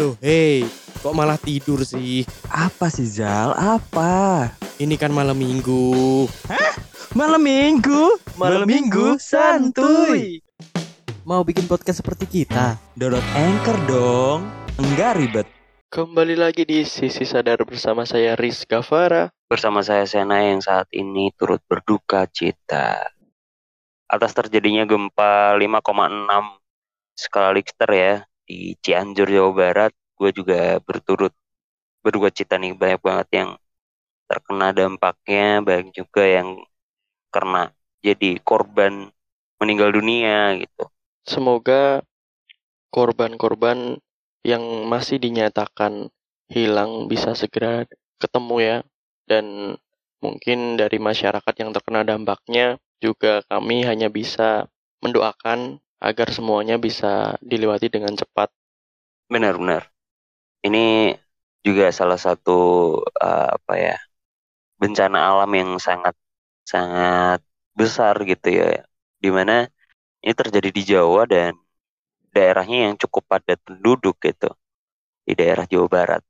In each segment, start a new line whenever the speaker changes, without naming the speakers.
Loh, hei, kok malah tidur sih?
Apa sih Zal? Apa?
Ini kan malam minggu.
Malam minggu?
Malam minggu santuy. Mau bikin podcast seperti kita?
Download Anchor dong. Enggak ribet.
Kembali lagi di Sisi Sadar bersama saya Riz Gavara.
bersama saya Sena yang saat ini turut berduka cita atas terjadinya gempa 5,6 skala Richter ya di Cianjur Jawa Barat. Gue juga berturut berduka cita nih banyak banget yang terkena dampaknya, banyak juga yang kena jadi korban meninggal dunia gitu.
Semoga korban-korban yang masih dinyatakan hilang bisa segera ketemu ya. Dan mungkin dari masyarakat yang terkena dampaknya juga kami hanya bisa mendoakan agar semuanya bisa dilewati dengan cepat.
Benar-benar. Ini juga salah satu uh, apa ya bencana alam yang sangat sangat besar gitu ya, di mana ini terjadi di Jawa dan daerahnya yang cukup padat penduduk gitu di daerah Jawa Barat,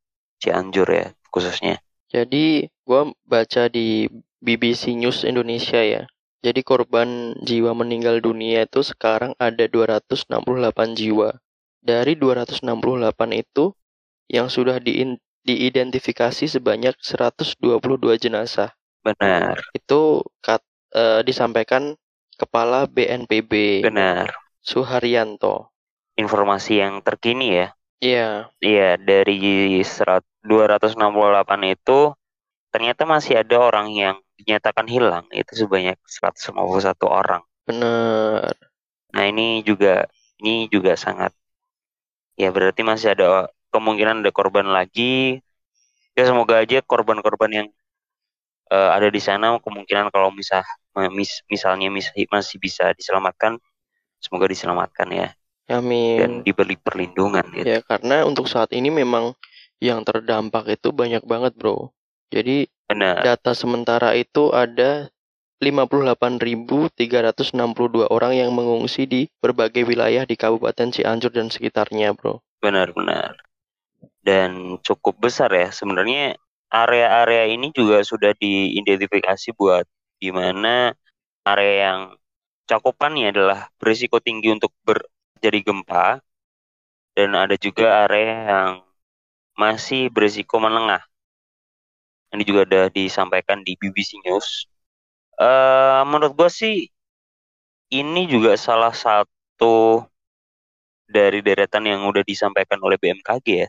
Cianjur ya khususnya.
Jadi gua baca di BBC News Indonesia ya. Jadi korban jiwa meninggal dunia itu sekarang ada 268 jiwa. Dari 268 itu yang sudah diidentifikasi sebanyak 122 jenazah.
Benar,
Itu kat- eh, disampaikan Kepala BNPB
benar.
Suharyanto.
Informasi yang terkini ya.
Iya,
Iya, dari serat 268 itu ternyata masih ada orang yang dinyatakan hilang itu sebanyak 151 orang.
bener.
Nah, ini juga ini juga sangat ya berarti masih ada kemungkinan ada korban lagi. Ya semoga aja korban-korban yang eh, ada di sana kemungkinan kalau misal mis- misalnya mis- masih bisa diselamatkan, semoga diselamatkan ya dan
Amin.
diberi perlindungan gitu.
Ya, karena untuk saat ini memang yang terdampak itu banyak banget, Bro. Jadi
Benar.
data sementara itu ada 58.362 orang yang mengungsi di berbagai wilayah di Kabupaten Cianjur dan sekitarnya, Bro.
Benar-benar. Dan cukup besar ya. Sebenarnya area-area ini juga sudah diidentifikasi buat di mana area yang cakupannya adalah berisiko tinggi untuk terjadi gempa dan ada juga area yang masih berisiko menengah. Ini juga ada disampaikan di BBC News. Eh, menurut gue sih ini juga salah satu dari deretan yang udah disampaikan oleh BMKG ya.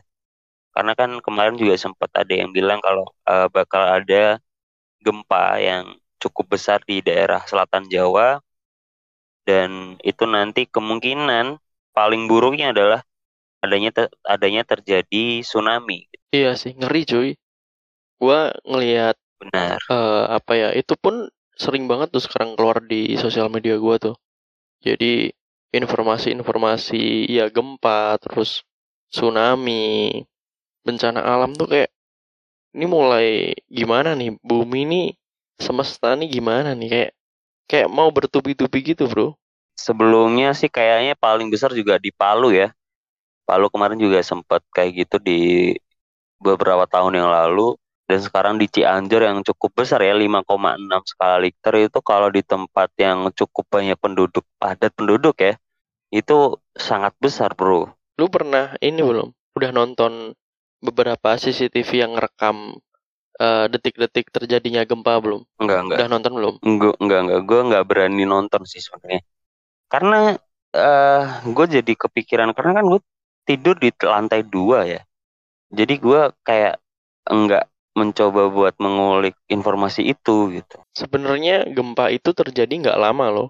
Karena kan kemarin juga sempat ada yang bilang kalau eh, bakal ada gempa yang cukup besar di daerah selatan Jawa dan itu nanti kemungkinan paling buruknya adalah adanya te- adanya terjadi tsunami.
Iya sih, ngeri cuy. Gua ngelihat
Benar.
eh, apa ya, itu pun sering banget tuh sekarang keluar di sosial media gua tuh. Jadi informasi-informasi ya gempa, terus tsunami, bencana alam tuh kayak ini mulai gimana nih? Bumi ini semesta nih gimana nih? Kayak kayak mau bertubi-tubi gitu, Bro.
Sebelumnya sih kayaknya paling besar juga di Palu ya. Palu kemarin juga sempat kayak gitu di beberapa tahun yang lalu dan sekarang di Cianjur yang cukup besar ya 5,6 skala Richter itu kalau di tempat yang cukup banyak penduduk padat penduduk ya itu sangat besar bro
Lu pernah ini belum? Udah nonton beberapa CCTV yang rekam eh, detik-detik terjadinya gempa belum?
enggak enggak
Udah nonton belum?
enggak enggak enggak gue enggak berani nonton sih sebenarnya karena eh gue jadi kepikiran karena kan gue tidur di lantai dua ya jadi gue kayak enggak mencoba buat mengulik informasi itu gitu
Sebenarnya gempa itu terjadi nggak lama loh.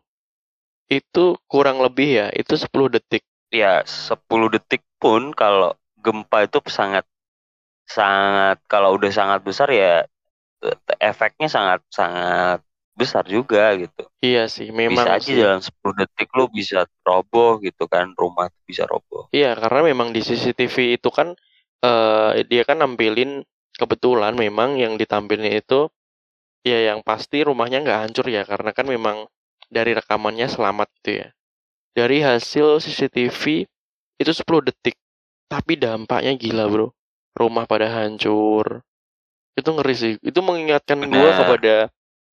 Itu kurang lebih ya, itu 10 detik.
ya 10 detik pun kalau gempa itu sangat sangat kalau udah sangat besar ya eh, efeknya sangat sangat besar juga gitu.
Iya sih, memang
Bisa aja
sih.
dalam 10 detik lu bisa roboh gitu kan, rumah bisa roboh.
Iya, karena memang di CCTV itu kan eh dia kan nampilin kebetulan memang yang ditampilin itu ya yang pasti rumahnya nggak hancur ya karena kan memang dari rekamannya selamat gitu ya. Dari hasil CCTV itu 10 detik tapi dampaknya gila bro rumah pada hancur itu ngeri sih itu mengingatkan gua
Benar.
kepada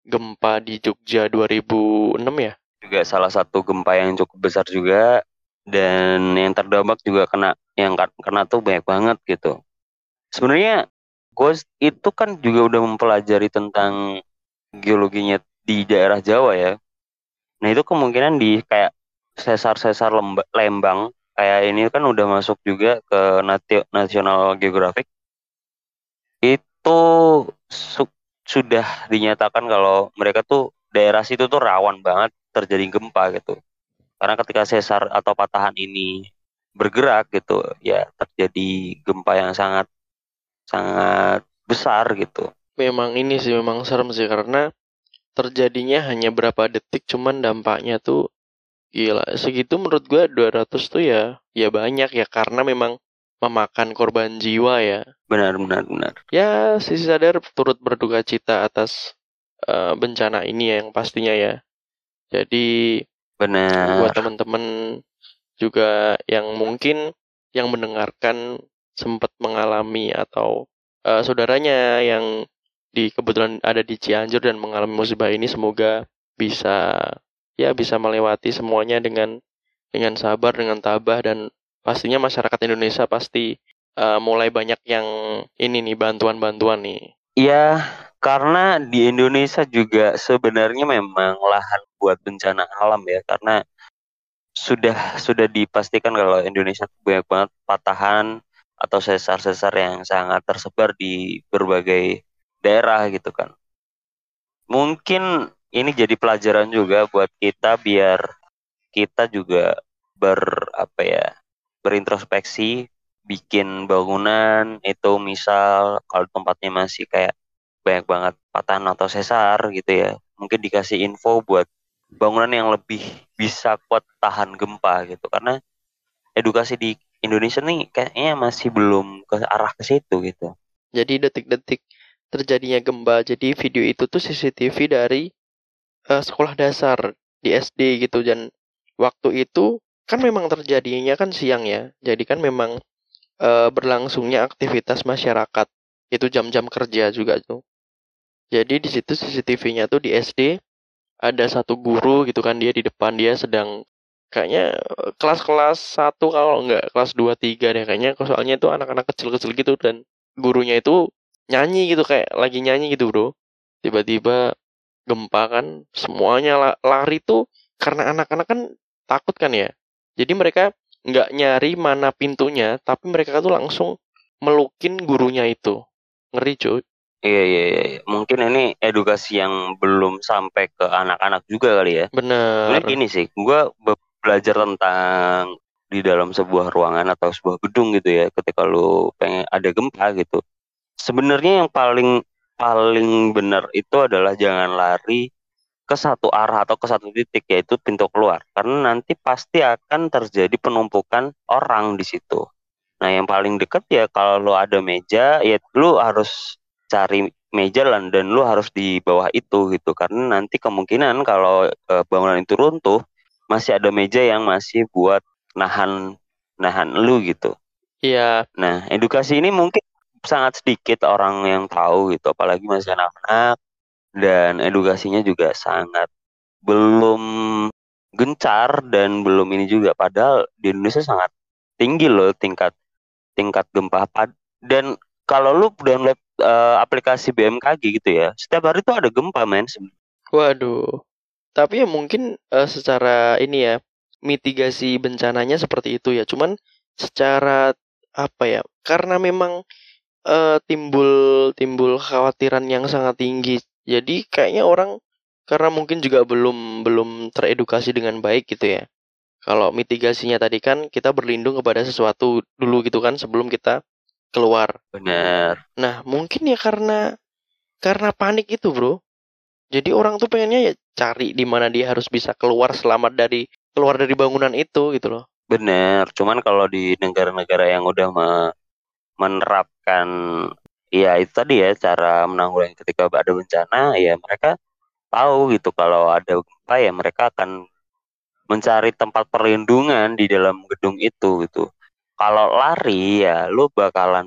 gempa di Jogja 2006 ya
juga salah satu gempa yang cukup besar juga dan yang terdampak juga kena yang kena tuh banyak banget gitu. Sebenarnya gue itu kan juga udah mempelajari tentang geologinya di daerah Jawa ya. Nah itu kemungkinan di kayak sesar-sesar Lemba- Lembang kayak ini kan udah masuk juga ke Nati- National Geographic. Itu su- sudah dinyatakan kalau mereka tuh daerah situ tuh rawan banget terjadi gempa gitu. Karena ketika sesar atau patahan ini bergerak gitu, ya terjadi gempa yang sangat sangat besar gitu.
memang ini sih memang serem sih karena terjadinya hanya berapa detik cuman dampaknya tuh gila segitu menurut gua 200 tuh ya ya banyak ya karena memang memakan korban jiwa ya
Benar benar benar.
ya sisi sadar turut berduka cita atas eh, bencana ini ya yang pastinya ya jadi
Benar.
buat teman-teman juga yang mungkin yang mendengarkan sempat mengalami atau eh, saudaranya yang di kebetulan ada di Cianjur dan mengalami musibah ini semoga bisa ya bisa melewati semuanya dengan dengan sabar dengan tabah dan pastinya masyarakat Indonesia pasti eh, mulai banyak yang ini nih bantuan-bantuan nih.
Iya, karena di Indonesia juga sebenarnya memang lahan buat bencana alam ya, karena sudah sudah dipastikan kalau Indonesia banyak banget patahan atau sesar-sesar yang sangat tersebar di berbagai daerah gitu kan. Mungkin ini jadi pelajaran juga buat kita biar kita juga ber apa ya berintrospeksi bikin bangunan itu misal kalau tempatnya masih kayak banyak banget patahan atau sesar gitu ya mungkin dikasih info buat bangunan yang lebih bisa kuat tahan gempa gitu karena edukasi di Indonesia nih kayaknya masih belum ke arah ke situ gitu
Jadi detik-detik terjadinya gempa. Jadi video itu tuh CCTV dari eh, sekolah dasar di SD gitu dan waktu itu kan memang terjadinya kan siang ya. Jadi kan memang eh, berlangsungnya aktivitas masyarakat. Itu jam-jam kerja juga tuh. Jadi di situ CCTV-nya tuh di SD ada satu guru gitu kan dia di depan dia sedang kayaknya eh, kelas-kelas satu kalau enggak kelas 2 3 deh kayaknya. Soalnya itu anak-anak kecil-kecil gitu dan gurunya itu nyanyi gitu kayak lagi nyanyi gitu bro. Tiba-tiba gempa kan semuanya la- lari tuh karena anak-anak kan takut kan ya. Jadi mereka nggak nyari mana pintunya tapi mereka tuh langsung melukin gurunya itu. Ngeri cuy.
Iya iya iya iya. mungkin ini edukasi yang belum sampai ke anak-anak juga kali ya.
Bener
Sebenarnya gini sih, gue belajar tentang di dalam sebuah ruangan atau sebuah gedung gitu ya, ketika lu pengen ada gempa gitu. Sebenarnya yang paling paling benar itu adalah jangan lari ke satu arah atau ke satu titik yaitu pintu keluar, karena nanti pasti akan terjadi penumpukan orang di situ. Nah, yang paling dekat ya kalau lu ada meja, ya lu harus cari meja lan dan lu harus di bawah itu gitu karena nanti kemungkinan kalau eh, bangunan itu runtuh masih ada meja yang masih buat nahan nahan lu gitu.
iya
Nah, edukasi ini mungkin sangat sedikit orang yang tahu gitu, apalagi masih anak-anak dan edukasinya juga sangat belum gencar dan belum ini juga padahal di Indonesia sangat tinggi loh tingkat tingkat gempa pad dan kalau lu download eh, aplikasi BMKG gitu ya, setiap hari tuh ada gempa men.
waduh tapi ya mungkin eh, secara ini ya mitigasi bencananya seperti itu ya cuman secara apa ya karena memang eh, timbul timbul kekhawatiran yang sangat tinggi jadi kayaknya orang karena mungkin juga belum belum teredukasi dengan baik gitu ya kalau mitigasinya tadi kan kita berlindung kepada sesuatu dulu gitu kan sebelum kita keluar
Benar.
Nah, mungkin ya karena karena panik itu, Bro. Jadi orang tuh pengennya ya cari di mana dia harus bisa keluar selamat dari keluar dari bangunan itu gitu loh.
Benar, cuman kalau di negara-negara yang udah me- menerapkan ya itu tadi ya cara menanggulangi ketika ada bencana ya mereka tahu gitu kalau ada gempa ya mereka akan mencari tempat perlindungan di dalam gedung itu gitu. kalau lari ya lu bakalan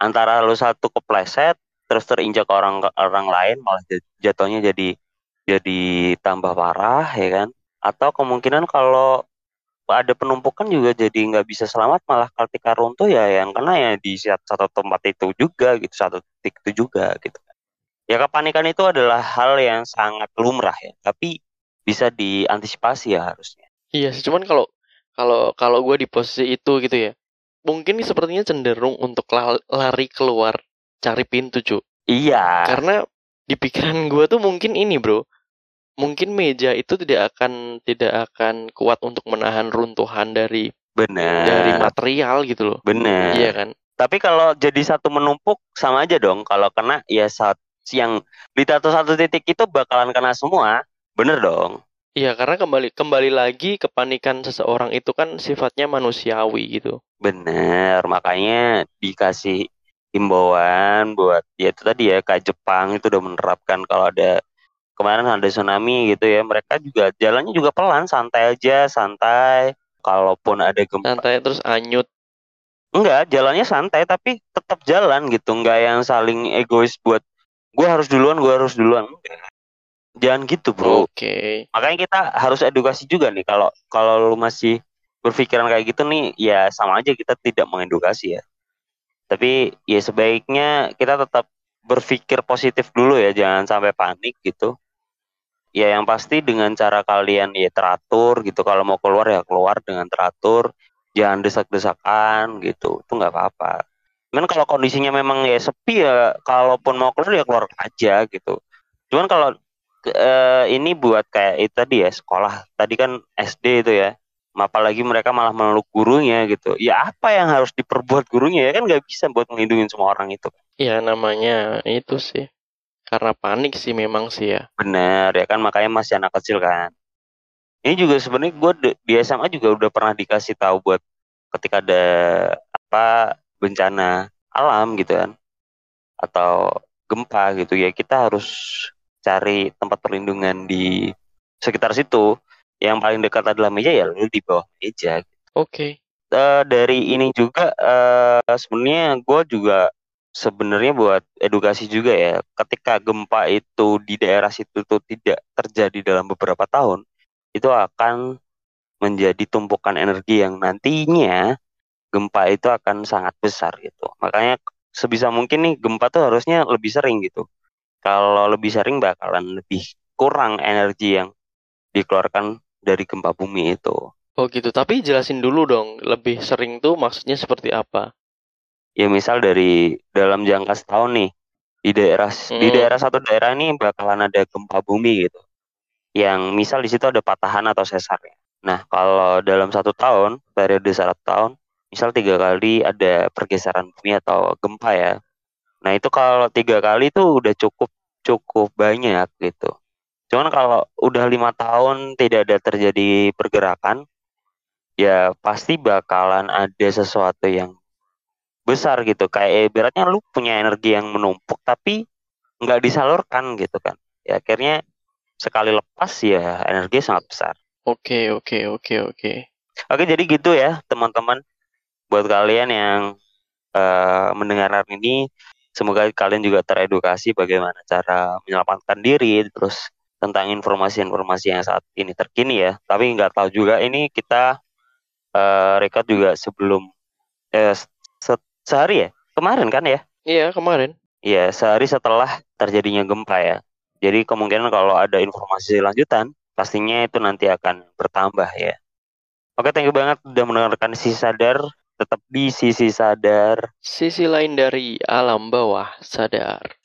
antara lu satu kepleset terus terinjak orang orang lain malah jatuhnya jadi jadi tambah parah ya kan? Atau kemungkinan kalau ada penumpukan juga jadi nggak bisa selamat malah ketika runtuh ya yang kena ya di sat- satu tempat itu juga gitu satu titik itu juga gitu. Ya kepanikan itu adalah hal yang sangat lumrah ya tapi bisa diantisipasi ya harusnya.
Iya sih, cuman kalau kalau kalau gue di posisi itu gitu ya, mungkin sepertinya cenderung untuk la- lari keluar cari pintu cu.
iya
Karena di pikiran gue tuh mungkin ini bro, mungkin meja itu tidak akan tidak akan kuat untuk menahan runtuhan dari
benar
dari material gitu loh.
benar
Iya kan?
Tapi kalau jadi satu menumpuk sama aja dong. Kalau kena ya saat yang di satu satu titik itu bakalan kena semua. Bener dong.
Iya karena kembali kembali lagi kepanikan seseorang itu kan sifatnya manusiawi gitu.
Bener. Makanya dikasih himbauan buat ya itu tadi ya kayak Jepang itu udah menerapkan kalau ada kemarin ada tsunami gitu ya. Mereka juga jalannya juga pelan, santai aja, santai. Kalaupun ada gempa,
Santai terus anyut.
enggak jalannya santai tapi tetap jalan gitu. Enggak yang saling egois buat gue harus duluan, gue harus duluan. Jangan gitu bro.
Oke.
makanya kita harus edukasi juga nih kalau kalau lu masih berpikiran kayak gitu nih ya sama aja kita tidak mengedukasi ya tapi ya sebaiknya kita tetap berpikir positif dulu ya jangan sampai panik gitu. Ya yang pasti dengan cara kalian ya teratur gitu. Kalau mau keluar ya keluar dengan teratur. Jangan desak-desakan gitu. Itu nggak apa-apa. Cuman kalau kondisinya memang ya sepi ya kalaupun mau keluar ya keluar aja gitu. Cuman kalau eh, ini buat kayak itu tadi ya sekolah. Tadi kan SD itu ya apalagi mereka malah meluk gurunya gitu. Ya apa yang harus diperbuat gurunya? Ya kan nggak bisa buat melindungi semua orang itu.
Ya namanya itu sih. Karena panik sih memang sih ya.
bener ya kan? Makanya masih anak kecil kan. Ini juga sebenarnya gue di SMA juga udah pernah dikasih tahu buat ketika ada apa bencana alam gitu kan. Atau gempa gitu. Ya kita harus cari tempat perlindungan di sekitar situ yang paling dekat adalah meja ya lu di bawah meja.
Oke.
Eh, dari ini juga eh sebenarnya gue juga sebenarnya buat edukasi juga ya ketika gempa itu di daerah situ tuh tidak terjadi dalam beberapa tahun itu akan menjadi tumpukan energi yang nantinya gempa itu akan sangat besar gitu. Makanya sebisa mungkin nih gempa tuh harusnya lebih sering gitu. Kalau lebih sering bakalan lebih kurang energi yang dikeluarkan dari gempa bumi itu
Oh gitu. Tapi jelasin dulu dong. Lebih sering tuh maksudnya seperti apa?
ya misal dari dalam jangka setahun nih di daerah di
Hmm.
daerah satu daerah ini bakalan ada gempa bumi gitu yang misal di situ ada patahan atau sesarnya nah kalau dalam satu tahun periode satu tahun misal tiga kali ada pergeseran bumi atau gempa ya nah itu kalau tiga kali itu udah cukup cukup banyak gitu cuman kalau udah lima tahun tidak ada terjadi pergerakan ya pasti bakalan ada sesuatu yang besar gitu. Kayak ibaratnya lu punya energi yang menumpuk tapi nggak disalurkan gitu kan. Ya akhirnya sekali lepas ya energi sangat besar.
Oke, oke, oke, oke.
oke jadi gitu ya teman-teman. Buat kalian yang eh, mendengarkan ini semoga kalian juga teredukasi bagaimana cara menyelamatkan diri terus tentang informasi-informasi yang saat ini terkini ya tapi nggak tahu juga ini kita eh, record juga sebelum eh, se- sehari ya kemarin kan ya
Iya, kemarin.
Iya, sehari setelah terjadinya gempa ya. Jadi kemungkinan kalau ada informasi lanjutan, pastinya itu nanti akan bertambah ya. Oke, thank you banget udah mendengarkan Sisi Sadar. Tetap di Sisi Sadar.
Sisi lain dari alam bawah sadar.